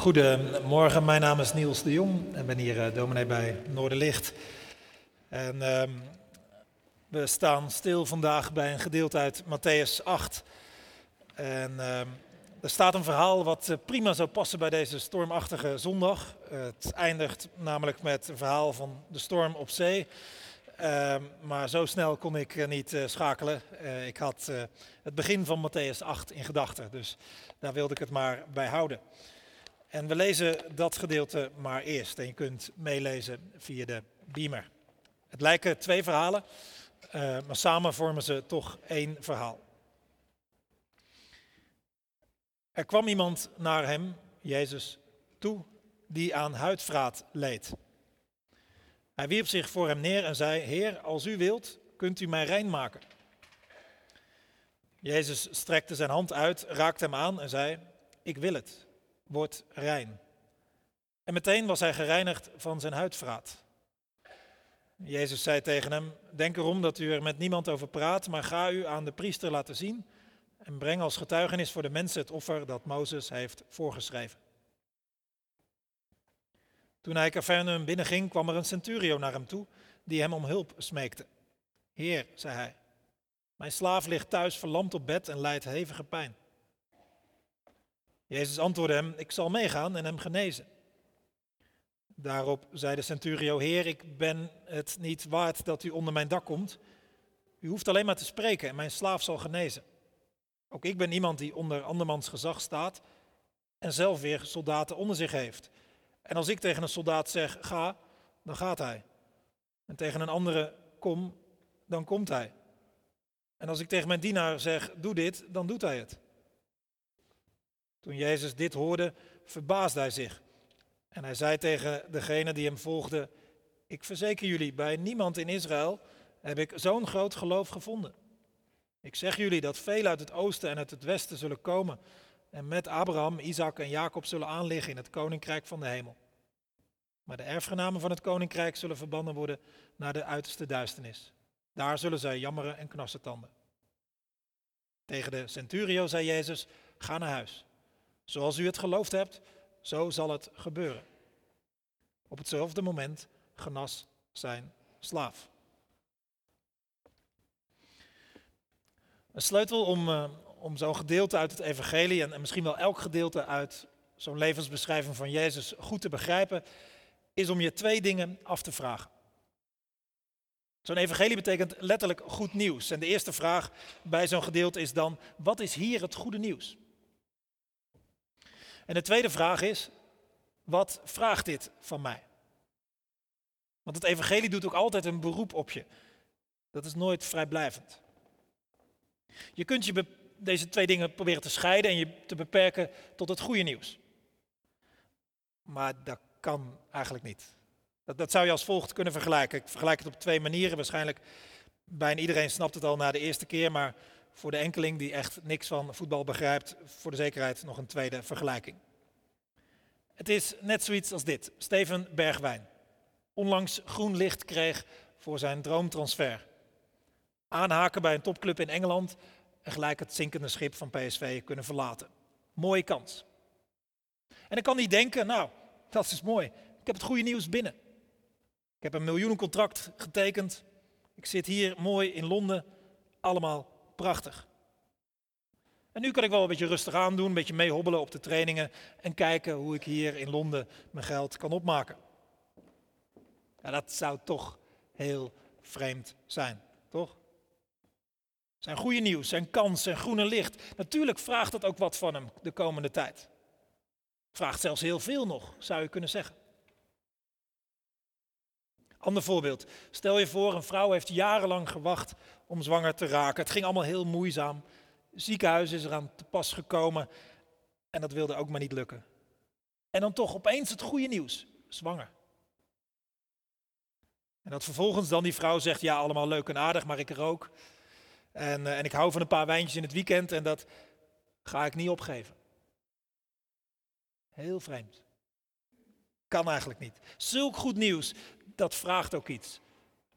Goedemorgen, mijn naam is Niels de Jong en ben hier uh, dominee bij Noorderlicht. En uh, we staan stil vandaag bij een gedeelte uit Matthäus 8. En uh, er staat een verhaal wat eh, prima zou passen bij deze stormachtige zondag. het eindigt namelijk met een verhaal van de storm op zee. Ehm, maar zo snel kon ik niet uh, schakelen. Ik had het begin van Matthäus 8 in gedachten, dus daar wilde ik het maar bij houden. En we lezen dat gedeelte maar eerst. En je kunt meelezen via de beamer. Het lijken twee verhalen, maar samen vormen ze toch één verhaal. Er kwam iemand naar hem, Jezus, toe, die aan huidvraat leed. Hij wierp zich voor hem neer en zei: Heer, als u wilt, kunt u mij rein maken. Jezus strekte zijn hand uit, raakte hem aan en zei: Ik wil het, word rein. En meteen was hij gereinigd van zijn huidvraat. Jezus zei tegen hem: Denk erom dat u er met niemand over praat, maar ga u aan de priester laten zien en breng als getuigenis voor de mensen het offer dat Mozes heeft voorgeschreven. Toen hij Capernaum binnenging, kwam er een centurio naar hem toe die hem om hulp smeekte. Heer, zei hij, mijn slaaf ligt thuis verlamd op bed en lijdt hevige pijn. Jezus antwoordde hem, ik zal meegaan en hem genezen. Daarop zei de centurio, Heer, ik ben het niet waard dat u onder mijn dak komt. U hoeft alleen maar te spreken en mijn slaaf zal genezen. Ook ik ben iemand die onder andermans gezag staat en zelf weer soldaten onder zich heeft. En als ik tegen een soldaat zeg, ga, dan gaat hij. En tegen een andere, kom, dan komt hij. En als ik tegen mijn dienaar zeg, doe dit, dan doet hij het. Toen Jezus dit hoorde, verbaasde hij zich. En hij zei tegen degene die hem volgde, ik verzeker jullie, bij niemand in Israël heb ik zo'n groot geloof gevonden. Ik zeg jullie dat veel uit het oosten en uit het westen zullen komen en met Abraham, Isaac en Jacob zullen aanliggen in het koninkrijk van de hemel. Maar de erfgenamen van het koninkrijk zullen verbannen worden naar de uiterste duisternis. Daar zullen zij jammeren en knarsen tanden. Tegen de centurio zei Jezus: Ga naar huis. Zoals u het geloofd hebt, zo zal het gebeuren. Op hetzelfde moment genas zijn slaaf. Een sleutel om, uh, om zo'n gedeelte uit het evangelie en misschien wel elk gedeelte uit zo'n levensbeschrijving van Jezus goed te begrijpen, is om je twee dingen af te vragen. Zo'n evangelie betekent letterlijk goed nieuws. En de eerste vraag bij zo'n gedeelte is dan, wat is hier het goede nieuws? En de tweede vraag is, wat vraagt dit van mij? Want het evangelie doet ook altijd een beroep op je. Dat is nooit vrijblijvend. Je kunt je deze twee dingen proberen te scheiden en je te beperken tot het goede nieuws. Maar dat kan eigenlijk niet. Dat, dat zou je als volgt kunnen vergelijken. Ik vergelijk het op twee manieren. Waarschijnlijk bijna iedereen snapt het al na de eerste keer, maar voor de enkeling die echt niks van voetbal begrijpt, voor de zekerheid nog een tweede vergelijking. Het is net zoiets als dit. Steven Bergwijn. Onlangs groen licht kreeg voor zijn droomtransfer. Aanhaken bij een topclub in Engeland en gelijk het zinkende schip van PSV kunnen verlaten. Mooie kans. En ik kan niet denken, nou, dat is mooi. Ik heb het goede nieuws binnen. Ik heb een miljoenencontract getekend. Ik zit hier mooi in Londen. Allemaal prachtig. En nu kan ik wel een beetje rustig aan doen, een beetje meehobbelen op de trainingen en kijken hoe ik hier in Londen mijn geld kan opmaken. Ja, dat zou toch heel vreemd zijn, toch? Zijn goede nieuws, zijn kans, zijn groene licht. Natuurlijk vraagt dat ook wat van hem de komende tijd. Vraagt zelfs heel veel nog, zou je kunnen zeggen. Ander voorbeeld. Stel je voor, een vrouw heeft jarenlang gewacht om zwanger te raken. Het ging allemaal heel moeizaam. Ziekenhuis is eraan te pas gekomen en dat wilde ook maar niet lukken. En dan toch opeens het goede nieuws, zwanger. En dat vervolgens dan die vrouw zegt, ja allemaal leuk en aardig, maar ik er ook. En, uh, en ik hou van een paar wijntjes in het weekend en dat ga ik niet opgeven. Heel vreemd. Kan eigenlijk niet. Zulk goed nieuws, dat vraagt ook iets.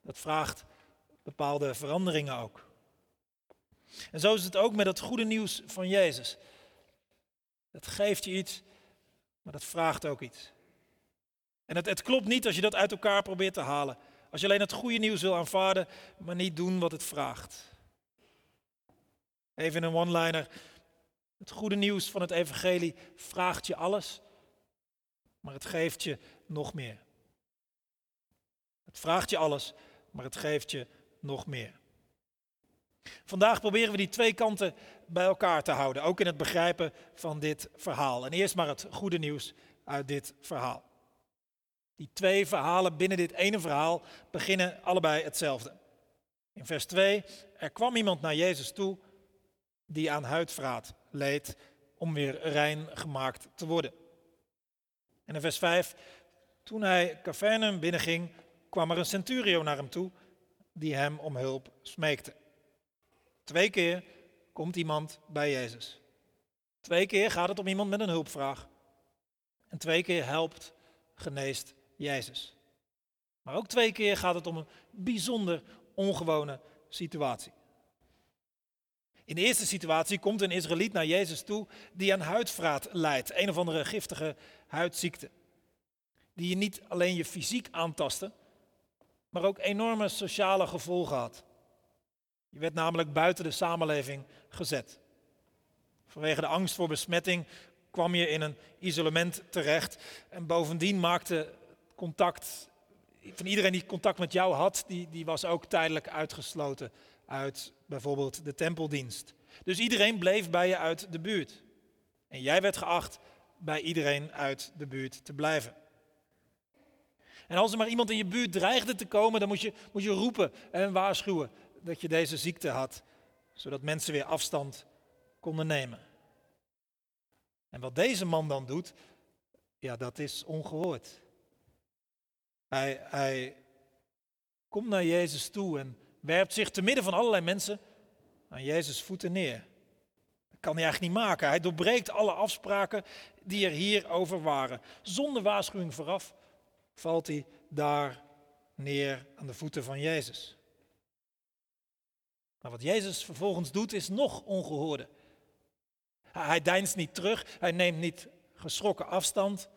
Dat vraagt bepaalde veranderingen ook. En zo is het ook met het goede nieuws van Jezus. Het geeft je iets Maar dat vraagt ook iets. En het, het klopt niet als je dat uit elkaar probeert te halen. Als je alleen het goede nieuws wil aanvaarden, maar niet doen wat het vraagt. Even een one-liner. Het goede nieuws van het evangelie vraagt je alles, maar het geeft je nog meer. Het vraagt je alles, maar het geeft je nog meer. Vandaag proberen we die twee kanten bij elkaar te houden, ook in het begrijpen van dit verhaal. En eerst maar het goede nieuws uit dit verhaal. Die twee verhalen binnen dit ene verhaal beginnen allebei hetzelfde. In vers 2, er kwam iemand naar Jezus toe die aan huidvraat leed om weer rein gemaakt te worden. En in vers 5, toen hij Cavernum binnenging, kwam er een centurio naar hem toe die hem om hulp smeekte. Twee keer komt iemand bij Jezus. Twee keer gaat het om iemand met een hulpvraag. En twee keer helpt, geneest Jezus. Maar ook twee keer gaat het om een bijzonder ongewone situatie. In de eerste situatie komt een Israëliet naar Jezus toe die aan huidvraat lijdt, een of andere giftige huidziekte. Die je niet alleen je fysiek aantastte, maar ook enorme sociale gevolgen had. Je werd namelijk buiten de samenleving gezet. Vanwege de angst voor besmetting kwam je in een isolement terecht. En bovendien maakte contact, van iedereen die contact met jou had, die, die was ook tijdelijk uitgesloten uit bijvoorbeeld de tempeldienst. Dus iedereen bleef bij je uit de buurt. En jij werd geacht bij iedereen uit de buurt te blijven. En als er maar iemand in je buurt dreigde te komen, dan moest je, moest je roepen en waarschuwen dat je deze ziekte had, zodat mensen weer afstand konden nemen. En wat deze man dan doet, ja, dat is ongehoord. Hij, hij komt naar Jezus toe en werpt zich te midden van allerlei mensen aan Jezus voeten neer. Dat kan hij eigenlijk niet maken. Hij doorbreekt alle afspraken die er hierover waren. Zonder waarschuwing vooraf valt hij daar neer aan de voeten van Jezus. Maar wat Jezus vervolgens doet is nog ongehoorde. Hij deinst niet terug, hij neemt niet geschrokken afstand.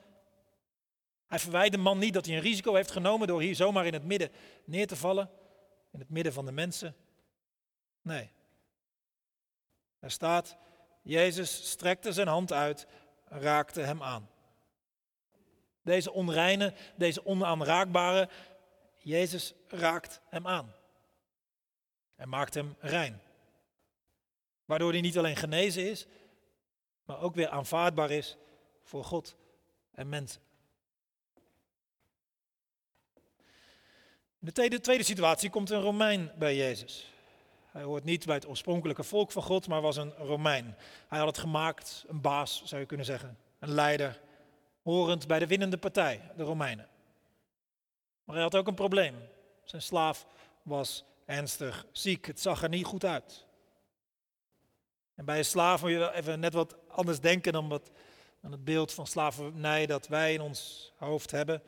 Hij verwijt de man niet dat hij een risico heeft genomen door hier zomaar in het midden neer te vallen, in het midden van de mensen. Nee. Er staat, Jezus strekte zijn hand uit raakte hem aan. Deze onreine, deze onaanraakbare, Jezus raakt hem aan. En maakt hem rein. Waardoor hij niet alleen genezen is, maar ook weer aanvaardbaar is voor God en mensen. In de tweede situatie komt een Romein bij Jezus. Hij hoort niet bij het oorspronkelijke volk van God, maar was een Romein. Hij had het gemaakt, een baas zou je kunnen zeggen, een leider, horend bij de winnende partij, de Romeinen. Maar hij had ook een probleem. Zijn slaaf was ernstig ziek, het zag er niet goed uit. En bij een slaaf moet je even net wat anders denken dan, wat, dan het beeld van slavernij dat wij in ons hoofd hebben.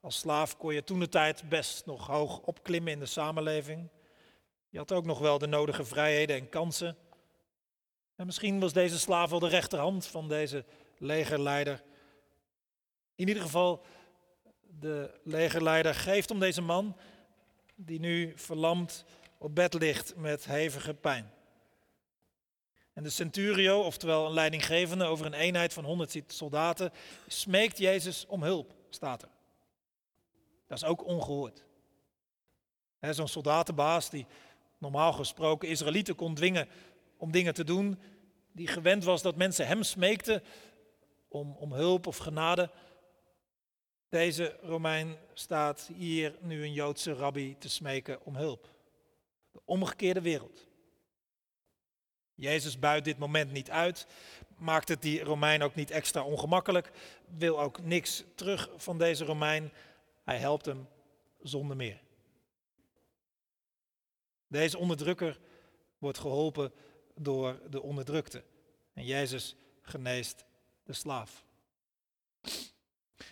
Als slaaf kon je toen de tijd best nog hoog opklimmen in de samenleving. Je had ook nog wel de nodige vrijheden en kansen. En misschien was deze slaaf wel de rechterhand van deze legerleider. In ieder geval, de legerleider geeft om deze man, die nu verlamd op bed ligt met hevige pijn. En de centurio, oftewel een leidinggevende over een eenheid van 100 soldaten, smeekt Jezus om hulp, staat er. Dat is ook ongehoord. Zo'n soldatenbaas die normaal gesproken Israëlieten kon dwingen om dingen te doen, die gewend was dat mensen hem smeekten om, om hulp of genade. Deze Romein staat hier nu een Joodse rabbi te smeken om hulp. De omgekeerde wereld. Jezus buit dit moment niet uit, maakt het die Romein ook niet extra ongemakkelijk, wil ook niks terug van deze Romein. Hij helpt hem zonder meer. Deze onderdrukker wordt geholpen door de onderdrukte. En Jezus geneest de slaaf.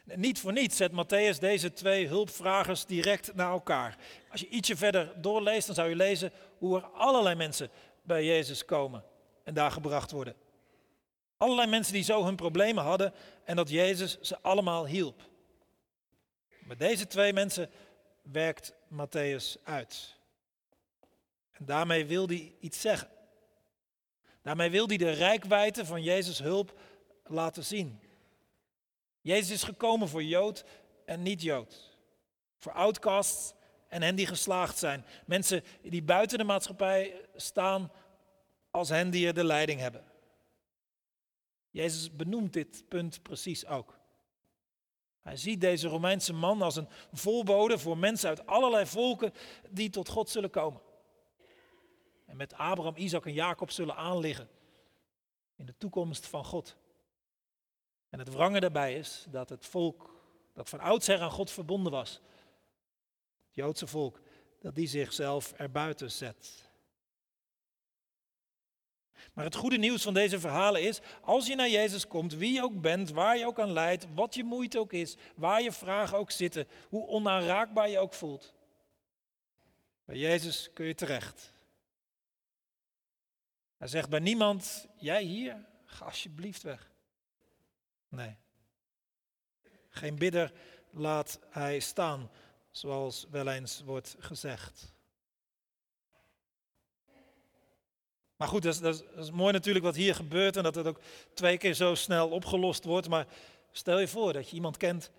Niet voor niets zet Matthäus deze twee hulpvragers direct naar elkaar. Als je ietsje verder doorleest, dan zou je lezen hoe er allerlei mensen bij Jezus komen en daar gebracht worden. Allerlei mensen die zo hun problemen hadden en dat Jezus ze allemaal hielp. Met deze twee mensen werkt Matthäus uit. En daarmee wil hij iets zeggen. Daarmee wil hij de rijkwijde van Jezus' hulp laten zien. Jezus is gekomen voor Jood en niet-Jood. Voor outcasts en hen die geslaagd zijn. Mensen die buiten de maatschappij staan als hen die er de leiding hebben. Jezus benoemt dit punt precies ook. Hij ziet deze Romeinse man als een voorbode voor mensen uit allerlei volken die tot God zullen komen. En met Abraham, Isaac en Jacob zullen aanliggen in de toekomst van God. En het wrange daarbij is dat het volk dat van oudsher aan God verbonden was, het Joodse volk, dat die zichzelf erbuiten zet. Maar het goede nieuws van deze verhalen is, als je naar Jezus komt, wie je ook bent, waar je ook aan leidt, wat je moeite ook is, waar je vragen ook zitten, hoe onaanraakbaar je ook voelt. Bij Jezus kun je terecht. Hij zegt bij niemand, jij hier, ga alsjeblieft weg. Nee. Geen bidder laat hij staan, zoals wel eens wordt gezegd. Maar goed, dat is, dat, is, mooi natuurlijk wat hier gebeurt en dat het ook twee keer zo snel opgelost wordt. Maar stel je voor dat je iemand kent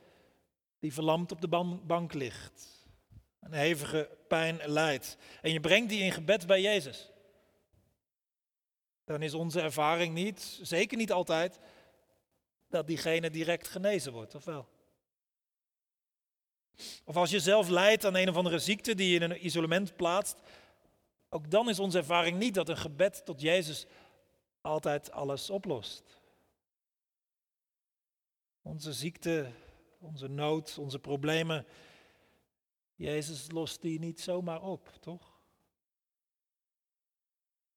die verlamd op de bank ligt. Een hevige pijn lijdt. En je brengt die in gebed bij Jezus. Dan is onze ervaring niet, zeker niet altijd, dat diegene direct genezen wordt, of wel? Of als je zelf lijdt aan een of andere ziekte die je in een isolement plaatst, ook dan is onze ervaring niet dat een gebed tot Jezus altijd alles oplost. Onze ziekte, onze nood, onze problemen, Jezus lost die niet zomaar op, toch?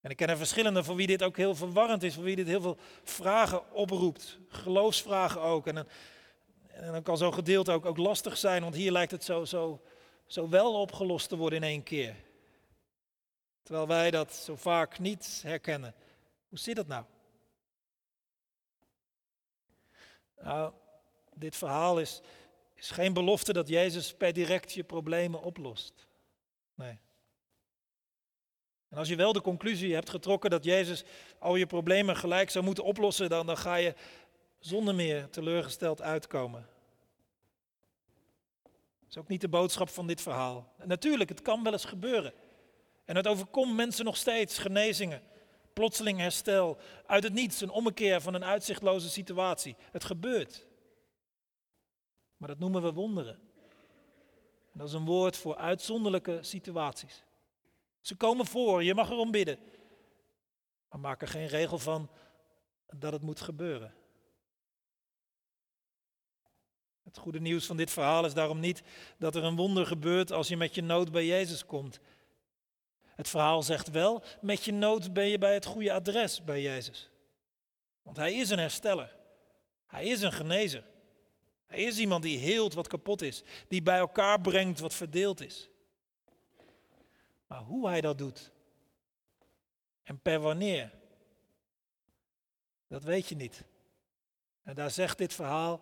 En ik ken er verschillende voor wie dit ook heel verwarrend is, voor wie dit heel veel vragen oproept. Geloofsvragen ook. En dan, en dan kan zo'n gedeelte ook, ook lastig zijn, want hier lijkt het zo, zo, zo wel opgelost te worden in één keer. Terwijl wij dat zo vaak niet herkennen. Hoe zit dat nou? Nou, dit verhaal is, is geen belofte dat Jezus per direct je problemen oplost. Nee. En als je wel de conclusie hebt getrokken dat Jezus al je problemen gelijk zou moeten oplossen, dan, dan ga je zonder meer teleurgesteld uitkomen. Dat is ook niet de boodschap van dit verhaal. Natuurlijk, het kan wel eens gebeuren. En het overkomt mensen nog steeds genezingen, plotseling herstel, uit het niets een ommekeer van een uitzichtloze situatie. Het gebeurt. Maar dat noemen we wonderen. En dat is een woord voor uitzonderlijke situaties. Ze komen voor, je mag erom bidden. Maar maak er geen regel van dat het moet gebeuren. Het goede nieuws van dit verhaal is daarom niet dat er een wonder gebeurt als je met je nood bij Jezus komt. Het verhaal zegt wel, met je nood ben je bij het goede adres bij Jezus. Want hij is een hersteller. Hij is een genezer. Hij is iemand die heelt wat kapot is, die bij elkaar brengt wat verdeeld is. Maar hoe hij dat doet en per wanneer, dat weet je niet. En daar zegt dit verhaal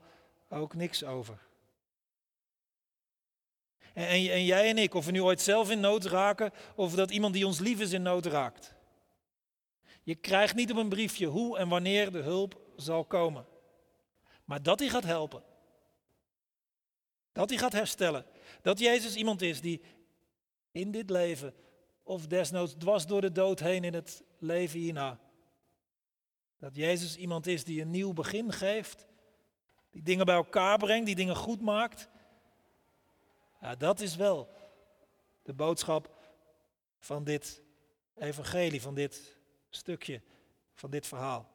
ook niks over. En, en, jij en ik, of we nu ooit zelf in nood raken, of dat iemand die ons lief is in nood raakt. Je krijgt niet op een briefje hoe en wanneer de hulp zal komen. Maar dat hij gaat helpen. Dat hij gaat herstellen. Dat Jezus iemand is die in dit leven, of desnoods dwars door de dood heen in het leven hierna. Dat Jezus iemand is die een nieuw begin geeft, die dingen bij elkaar brengt, die dingen goed maakt. Ja, dat is wel de boodschap van dit evangelie, van dit stukje, van dit verhaal.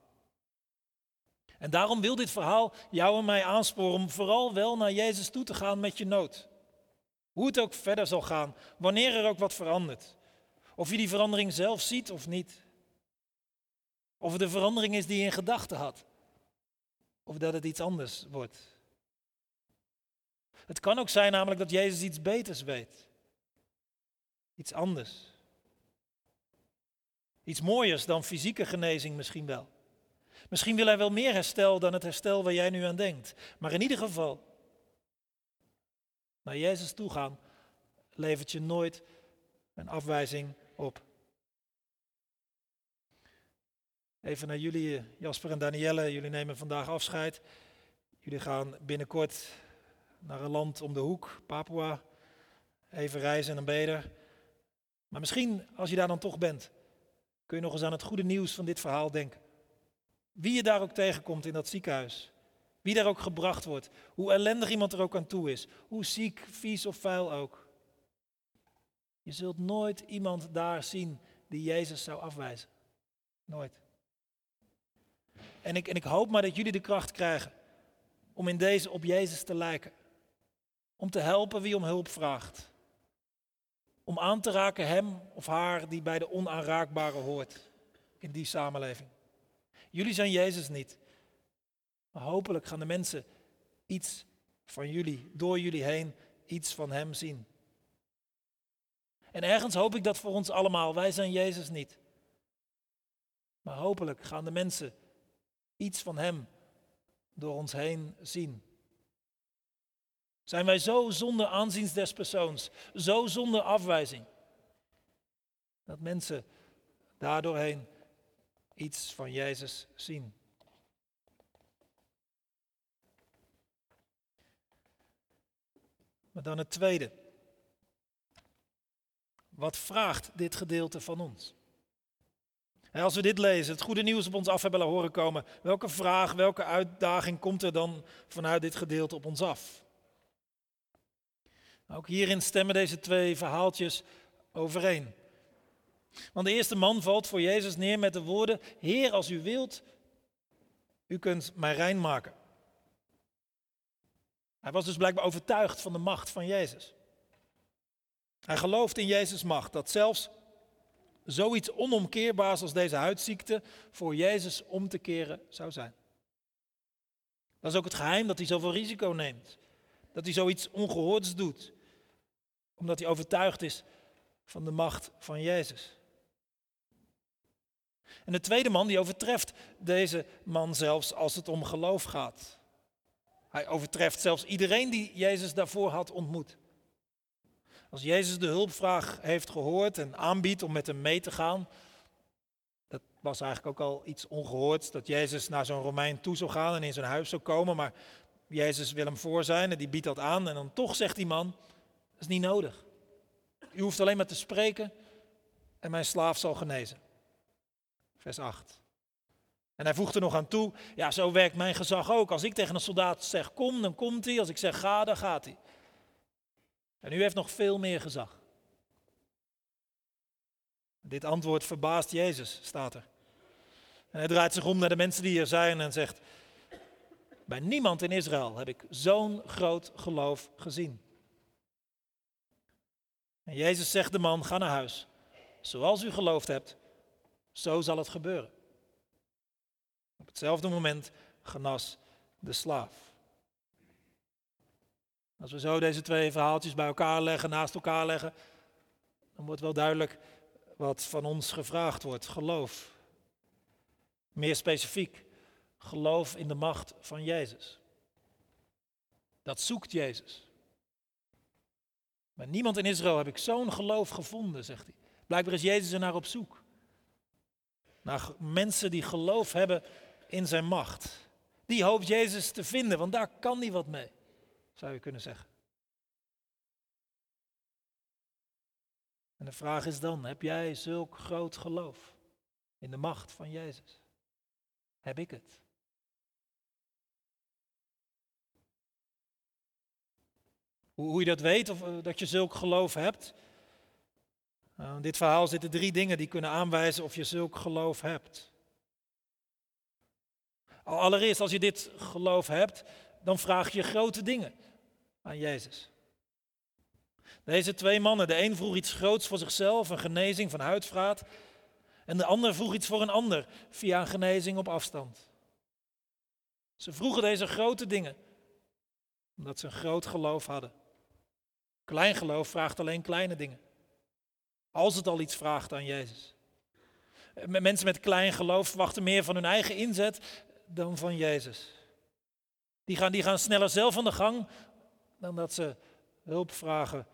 En daarom wil dit verhaal jou en mij aansporen om vooral wel naar Jezus toe te gaan met je nood. Hoe het ook verder zal gaan, wanneer er ook wat verandert. Of je die verandering zelf ziet of niet. Of het de verandering is die je in gedachten had. Of dat het iets anders wordt. Het kan ook zijn namelijk dat Jezus iets beters weet. Iets anders. Iets mooiers dan fysieke genezing misschien wel. Misschien wil hij wel meer herstel dan het herstel waar jij nu aan denkt. Maar in ieder geval, naar Jezus toe gaan levert je nooit een afwijzing op. Even naar jullie, Jasper en Danielle. Jullie nemen vandaag afscheid. Jullie gaan binnenkort naar een land om de hoek, Papua. Even reizen en een beder. Maar misschien, als je daar dan toch bent, kun je nog eens aan het goede nieuws van dit verhaal denken. Wie je daar ook tegenkomt in dat ziekenhuis. Wie daar ook gebracht wordt. Hoe ellendig iemand er ook aan toe is. Hoe ziek, vies of vuil ook. Je zult nooit iemand daar zien die Jezus zou afwijzen. Nooit. En ik, en ik hoop maar dat jullie de kracht krijgen om in deze op Jezus te lijken. Om te helpen wie om hulp vraagt. Om aan te raken hem of haar die bij de onaanraakbare hoort in die samenleving. Jullie zijn Jezus niet. Maar hopelijk gaan de mensen iets van jullie, door jullie heen, iets van Hem zien. En ergens hoop ik dat voor ons allemaal. Wij zijn Jezus niet. Maar hopelijk gaan de mensen iets van Hem door ons heen zien. Zijn wij zo zonder aanzien des persoons, zo zonder afwijzing, dat mensen daardoorheen iets van Jezus zien. Maar dan het tweede. Wat vraagt dit gedeelte van ons? als we dit lezen, het goede nieuws op ons af hebben laten horen komen, welke vraag, welke uitdaging komt er dan vanuit dit gedeelte op ons af? Ook hierin stemmen deze twee verhaaltjes overeen. Want de eerste man valt voor Jezus neer met de woorden: Heer, als u wilt, u kunt mij rein maken. Hij was dus blijkbaar overtuigd van de macht van Jezus. Hij gelooft in Jezus' macht, dat zelfs zoiets onomkeerbaars als deze huidziekte voor Jezus om te keren zou zijn. Dat is ook het geheim dat hij zoveel risico neemt. Dat hij zoiets ongehoords doet. Omdat hij overtuigd is van de macht van Jezus. En de tweede man die overtreft deze man zelfs als het om geloof gaat. Hij overtreft zelfs iedereen die Jezus daarvoor had ontmoet. Als Jezus de hulpvraag heeft gehoord en aanbiedt om met hem mee te gaan, dat was eigenlijk ook al iets ongehoords, dat Jezus naar zo'n Romein toe zou gaan en in zijn huis zou komen, maar Jezus wil hem voor zijn en die biedt dat aan en dan toch zegt die man, dat is niet nodig. U hoeft alleen maar te spreken en mijn slaaf zal genezen. Vers 8. En hij voegt er nog aan toe, ja, zo werkt mijn gezag ook. Als ik tegen een soldaat zeg kom, dan komt hij. Als ik zeg ga, dan gaat hij. En u heeft nog veel meer gezag. Dit antwoord verbaast Jezus, staat er. En hij draait zich om naar de mensen die hier zijn en zegt, bij niemand in Israël heb ik zo'n groot geloof gezien. En Jezus zegt de man, ga naar huis. Zoals u geloofd hebt, zo zal het gebeuren. Op hetzelfde moment genas de slaaf. Als we zo deze twee verhaaltjes bij elkaar leggen, naast elkaar leggen, dan wordt wel duidelijk wat van ons gevraagd wordt. Geloof. Meer specifiek, geloof in de macht van Jezus. Dat zoekt Jezus. Maar niemand in Israël heb ik zo'n geloof gevonden, zegt hij. Blijkbaar is Jezus er naar op zoek. Naar mensen die geloof hebben in zijn macht. Die hoopt Jezus te vinden, want daar kan hij wat mee, zou je kunnen zeggen. En de vraag is dan, heb jij zulk groot geloof in de macht van Jezus? Heb ik het? Hoe, je dat weet, of eh, dat je zulk geloof hebt. Nou, in dit verhaal zitten drie dingen die kunnen aanwijzen of je zulk geloof hebt. Allereerst, als je dit geloof hebt, dan vraag je grote dingen aan Jezus. Deze twee mannen, de een vroeg iets groots voor zichzelf, een genezing van huidvraat. En de ander vroeg iets voor een ander, via een genezing op afstand. Ze vroegen deze grote dingen, omdat ze een groot geloof hadden. Klein geloof vraagt alleen kleine dingen. Als het al iets vraagt aan Jezus. Mensen met klein geloof verwachten meer van hun eigen inzet dan van Jezus. Die gaan, die gaan sneller zelf aan de gang dan dat ze hulp vragen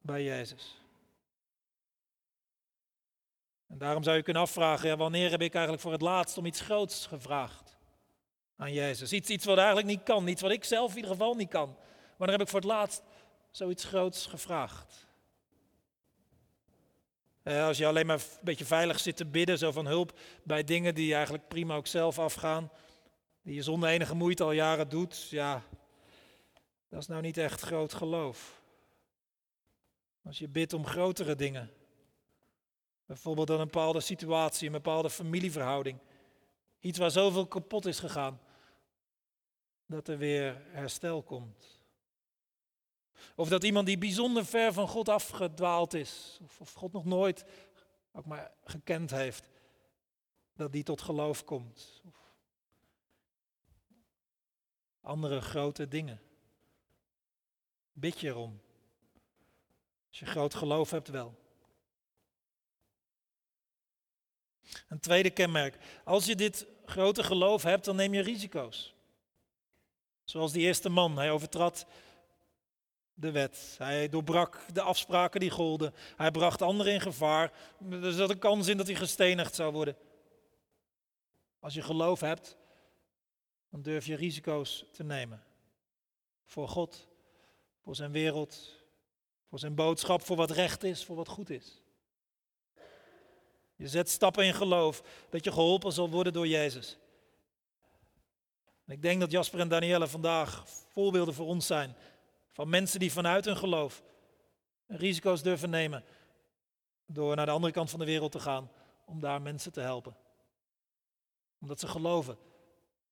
bij Jezus. En daarom zou je kunnen afvragen, ja, wanneer heb ik eigenlijk voor het laatst om iets groots gevraagd aan Jezus? Iets, iets wat eigenlijk niet kan, iets wat ik zelf in ieder geval niet kan. Wanneer heb ik voor het laatst zoiets groots gevraagd? Eh, als je alleen maar een beetje veilig zit te bidden, zo van hulp bij dingen die eigenlijk prima ook zelf afgaan, die je zonder enige moeite al jaren doet, ja, dat is nou niet echt groot geloof. Als je bidt om grotere dingen, bijvoorbeeld dan een bepaalde situatie, een bepaalde familieverhouding, iets waar zoveel kapot is gegaan, dat er weer herstel komt. Of dat iemand die bijzonder ver van God afgedwaald is, of, God nog nooit ook maar gekend heeft, dat die tot geloof komt. Of andere grote dingen. Bid je erom. Als je groot geloof hebt wel. Een tweede kenmerk. Als je dit grote geloof hebt, dan neem je risico's. Zoals die eerste man. Hij overtrad de wet. Hij doorbrak de afspraken die golden. Hij bracht anderen in gevaar. Er zat een kans in dat hij gestenigd zou worden. Als je geloof hebt, durf je risico's te nemen. Voor God, voor zijn wereld, voor zijn boodschap, voor wat recht is, voor wat goed is. Je zet stappen in geloof dat je geholpen zal worden door Jezus. ik denk dat Jasper en Danielle vandaag voorbeelden voor ons zijn van mensen die vanuit hun geloof risico's durven nemen door naar de andere kant van de wereld te gaan om daar mensen te helpen. Omdat ze geloven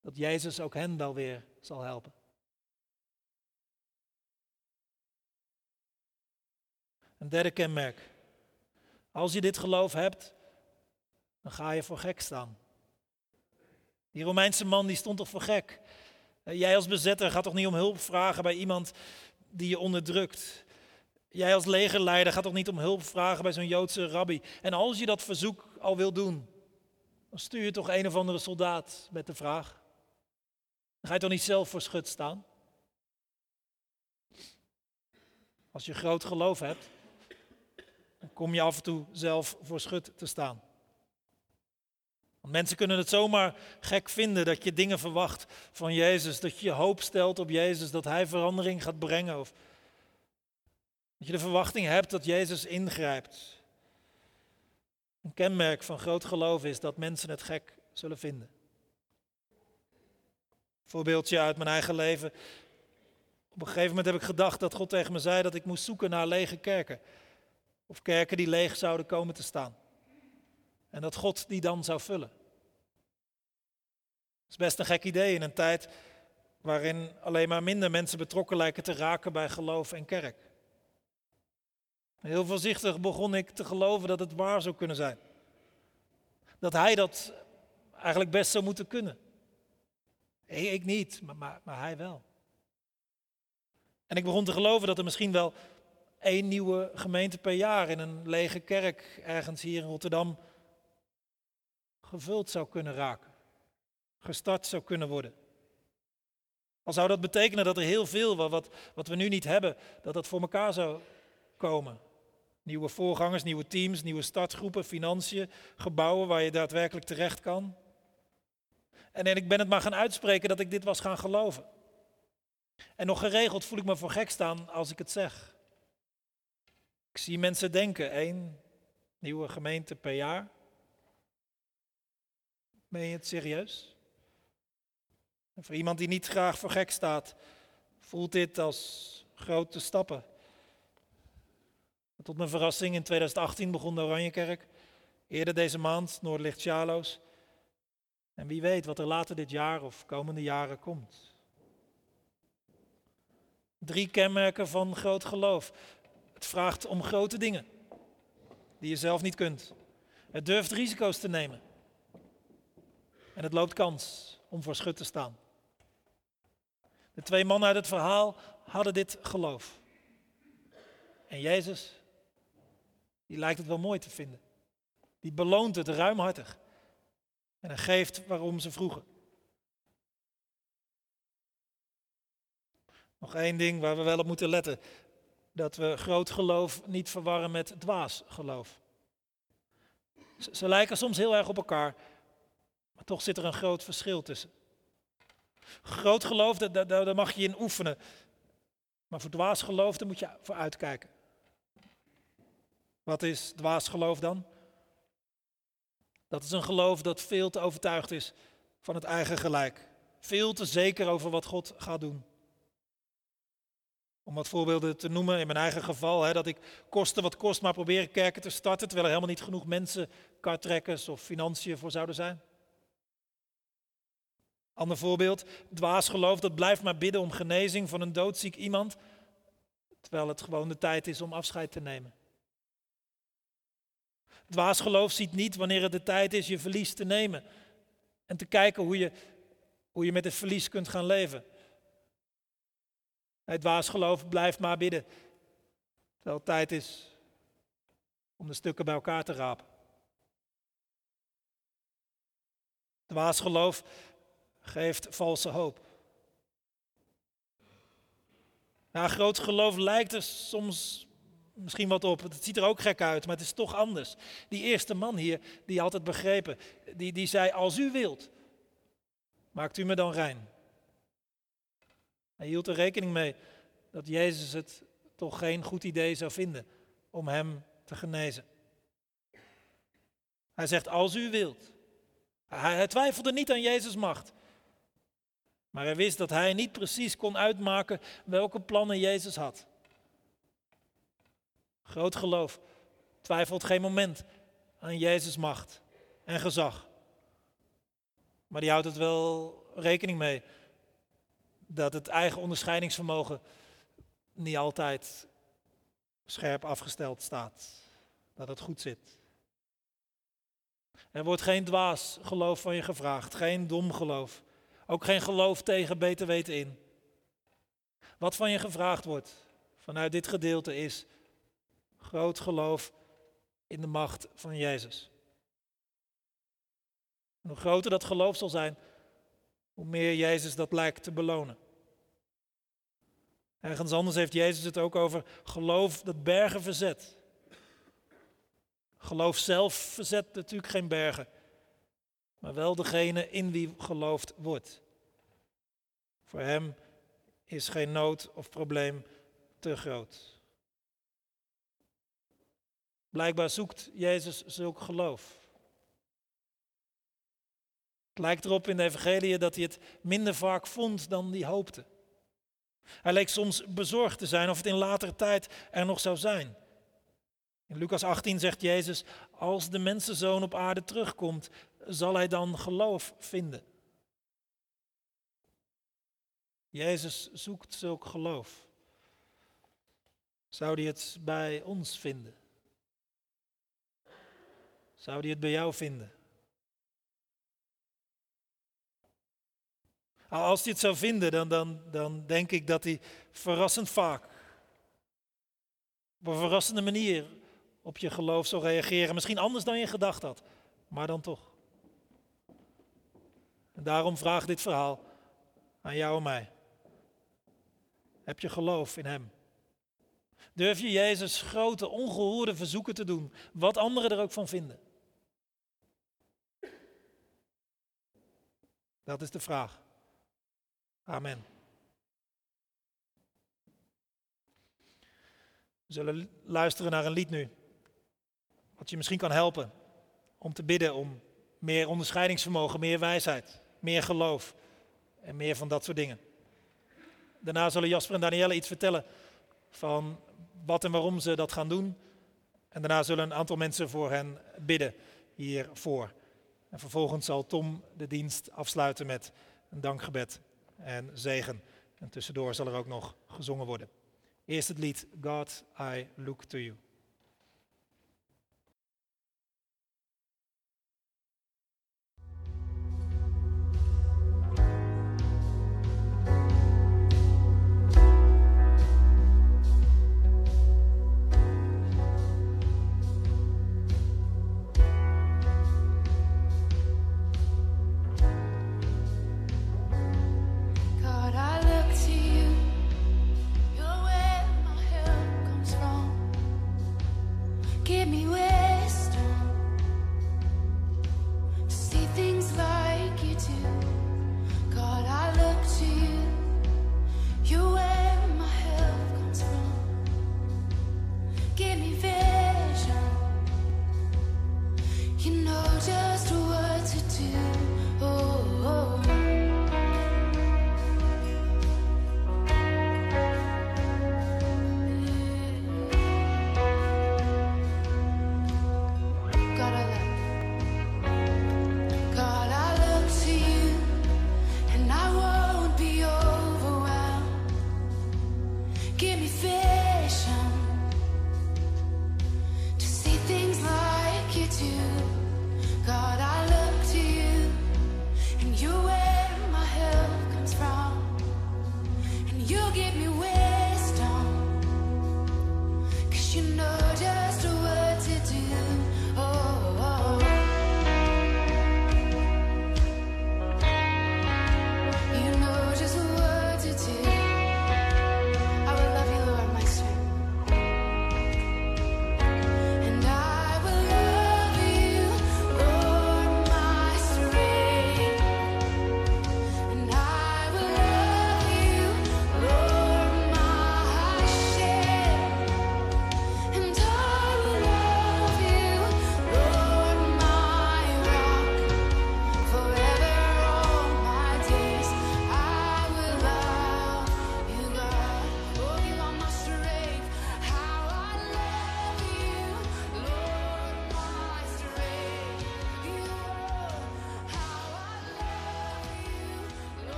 dat Jezus ook hen wel weer zal helpen. Een derde kenmerk. Als je dit geloof hebt, dan ga je voor gek staan. Die Romeinse man die stond toch voor gek? Eh, jij als bezetter gaat toch niet om hulp vragen bij iemand die je onderdrukt. Jij als legerleider gaat toch niet om hulp vragen bij zo'n Joodse rabbi. En als je dat verzoek al wil doen, dan stuur je toch een of andere soldaat met de vraag. Ga je toch niet zelf voor schut staan? Als je groot geloof hebt, dan kom je af en toe zelf voor schut te staan. Want mensen kunnen het zomaar gek vinden dat je dingen verwacht van Jezus, dat je je hoop stelt op Jezus, dat Hij verandering gaat brengen. Of dat je de verwachting hebt dat Jezus ingrijpt. Een kenmerk van groot geloof is dat mensen het gek zullen vinden. Voorbeeldje uit mijn eigen leven. Op een gegeven moment heb ik gedacht dat God tegen me zei dat ik moest zoeken naar lege kerken. Of kerken die leeg zouden komen te staan. En dat God die dan zou vullen. Dat is best een gek idee in een tijd waarin alleen maar minder mensen betrokken lijken te raken bij geloof en kerk. Heel voorzichtig begon ik te geloven dat het waar zou kunnen zijn. Dat hij dat eigenlijk best zou moeten kunnen. Ik niet, maar, maar, hij wel. En ik begon te geloven dat er misschien wel één nieuwe gemeente per jaar in een lege kerk ergens hier in Rotterdam gevuld zou kunnen raken, gestart zou kunnen worden. Al zou dat betekenen dat er heel veel wat, wat we nu niet hebben, dat dat voor elkaar zou komen. Nieuwe voorgangers, nieuwe teams, nieuwe startgroepen, financiën, gebouwen waar je daadwerkelijk terecht kan. En, en ik ben het maar gaan uitspreken dat ik dit was gaan geloven. En nog geregeld voel ik me voor gek staan als ik het zeg. Ik zie mensen denken, één nieuwe gemeente per jaar. Meen je het serieus? Voor iemand die niet graag voor gek staat, voelt dit als grote stappen. Tot mijn verrassing in 2018 begon de Oranjekerk. Eerder deze maand Noordlicht Sjaloos. En wie weet wat er later dit jaar of komende jaren komt. Drie kenmerken van groot geloof. Het vraagt om grote dingen die je zelf niet kunt. Het durft risico's te nemen. En het loopt kans om voor schut te staan. De twee mannen uit het verhaal hadden dit geloof. En Jezus, die lijkt het wel mooi te vinden. Die beloont het ruimhartig. En hij geeft waarom ze vroegen. Nog één ding waar we wel op moeten letten. Dat we groot geloof niet verwarren met dwaas geloof. Ze, lijken soms heel erg op elkaar, maar toch zit er een groot verschil tussen. Groot geloof, daar mag je in oefenen. Maar voor dwaas geloof, daar moet je voor uitkijken. Wat is dwaas geloof dan? Dat is een geloof dat veel te overtuigd is van het eigen gelijk. Veel te zeker over wat God gaat doen. Om wat voorbeelden te noemen, in mijn eigen geval, hè, dat ik koste wat kost maar proberen kerken te starten, terwijl er helemaal niet genoeg mensen, kartrekkers of financiën voor zouden zijn. Ander voorbeeld, dwaas geloof dat blijft maar bidden om genezing van een doodziek iemand, terwijl het gewoon de tijd is om afscheid te nemen. Dwaas geloof ziet niet wanneer het de tijd is je verlies te nemen en te kijken hoe je, hoe je met het verlies kunt gaan leven. Het dwaas geloof blijft maar bidden, terwijl het tijd is om de stukken bij elkaar te rapen. Dwaas geloof geeft valse hoop. Nou, groot geloof lijkt er soms misschien wat op. Het ziet er ook gek uit, maar het is toch anders. Die eerste man hier, die had het begrepen. Die, die zei, als u wilt, maakt u me dan rein. Hij hield er rekening mee dat Jezus het toch geen goed idee zou vinden om hem te genezen. Hij zegt, als u wilt. Hij, hij twijfelde niet aan Jezus' macht. Maar hij wist dat hij niet precies kon uitmaken welke plannen Jezus had. Groot geloof twijfelt geen moment aan Jezus' macht en gezag. Maar die houdt het wel rekening mee dat het eigen onderscheidingsvermogen niet altijd scherp afgesteld staat. Dat het goed zit. Er wordt geen dwaas geloof van je gevraagd, geen dom geloof. Ook geen geloof tegen beter weten in. Wat van je gevraagd wordt vanuit dit gedeelte is groot geloof in de macht van Jezus. Hoe groter dat geloof zal zijn, hoe meer Jezus dat lijkt te belonen. Ergens anders heeft Jezus het ook over geloof dat bergen verzet. Geloof zelf verzet natuurlijk geen bergen, maar wel degene in wie geloofd wordt. Voor hem is geen nood of probleem te groot. Blijkbaar zoekt Jezus zulk geloof. Het lijkt erop in de evangelie dat hij het minder vaak vond dan hij hoopte. Hij leek soms bezorgd te zijn of het in latere tijd er nog zou zijn. In Lucas 18 zegt Jezus, als de mensenzoon op aarde terugkomt, zal hij dan geloof vinden. Jezus zoekt zulk geloof. Zou hij het bij ons vinden? Zou hij het bij jou vinden? Als hij het zou vinden, dan, dan, dan denk ik dat hij verrassend vaak, op een verrassende manier, op je geloof zou reageren. Misschien anders dan je gedacht had, maar dan toch. En daarom vraag dit verhaal aan jou en mij. Heb je geloof in Hem? Durf je Jezus grote, ongehoorde verzoeken te doen, wat anderen er ook van vinden? Dat is de vraag. Amen. We zullen luisteren naar een lied nu. Wat je misschien kan helpen om te bidden om meer onderscheidingsvermogen, meer wijsheid, meer geloof en meer van dat soort dingen. Daarna zullen Jasper en Danielle iets vertellen van wat en waarom ze dat gaan doen. En daarna zullen een aantal mensen voor hen bidden hiervoor. En vervolgens zal Tom de dienst afsluiten met een dankgebed en zegen. En tussendoor zal er ook nog gezongen worden. Eerst het lied God, I Look to You.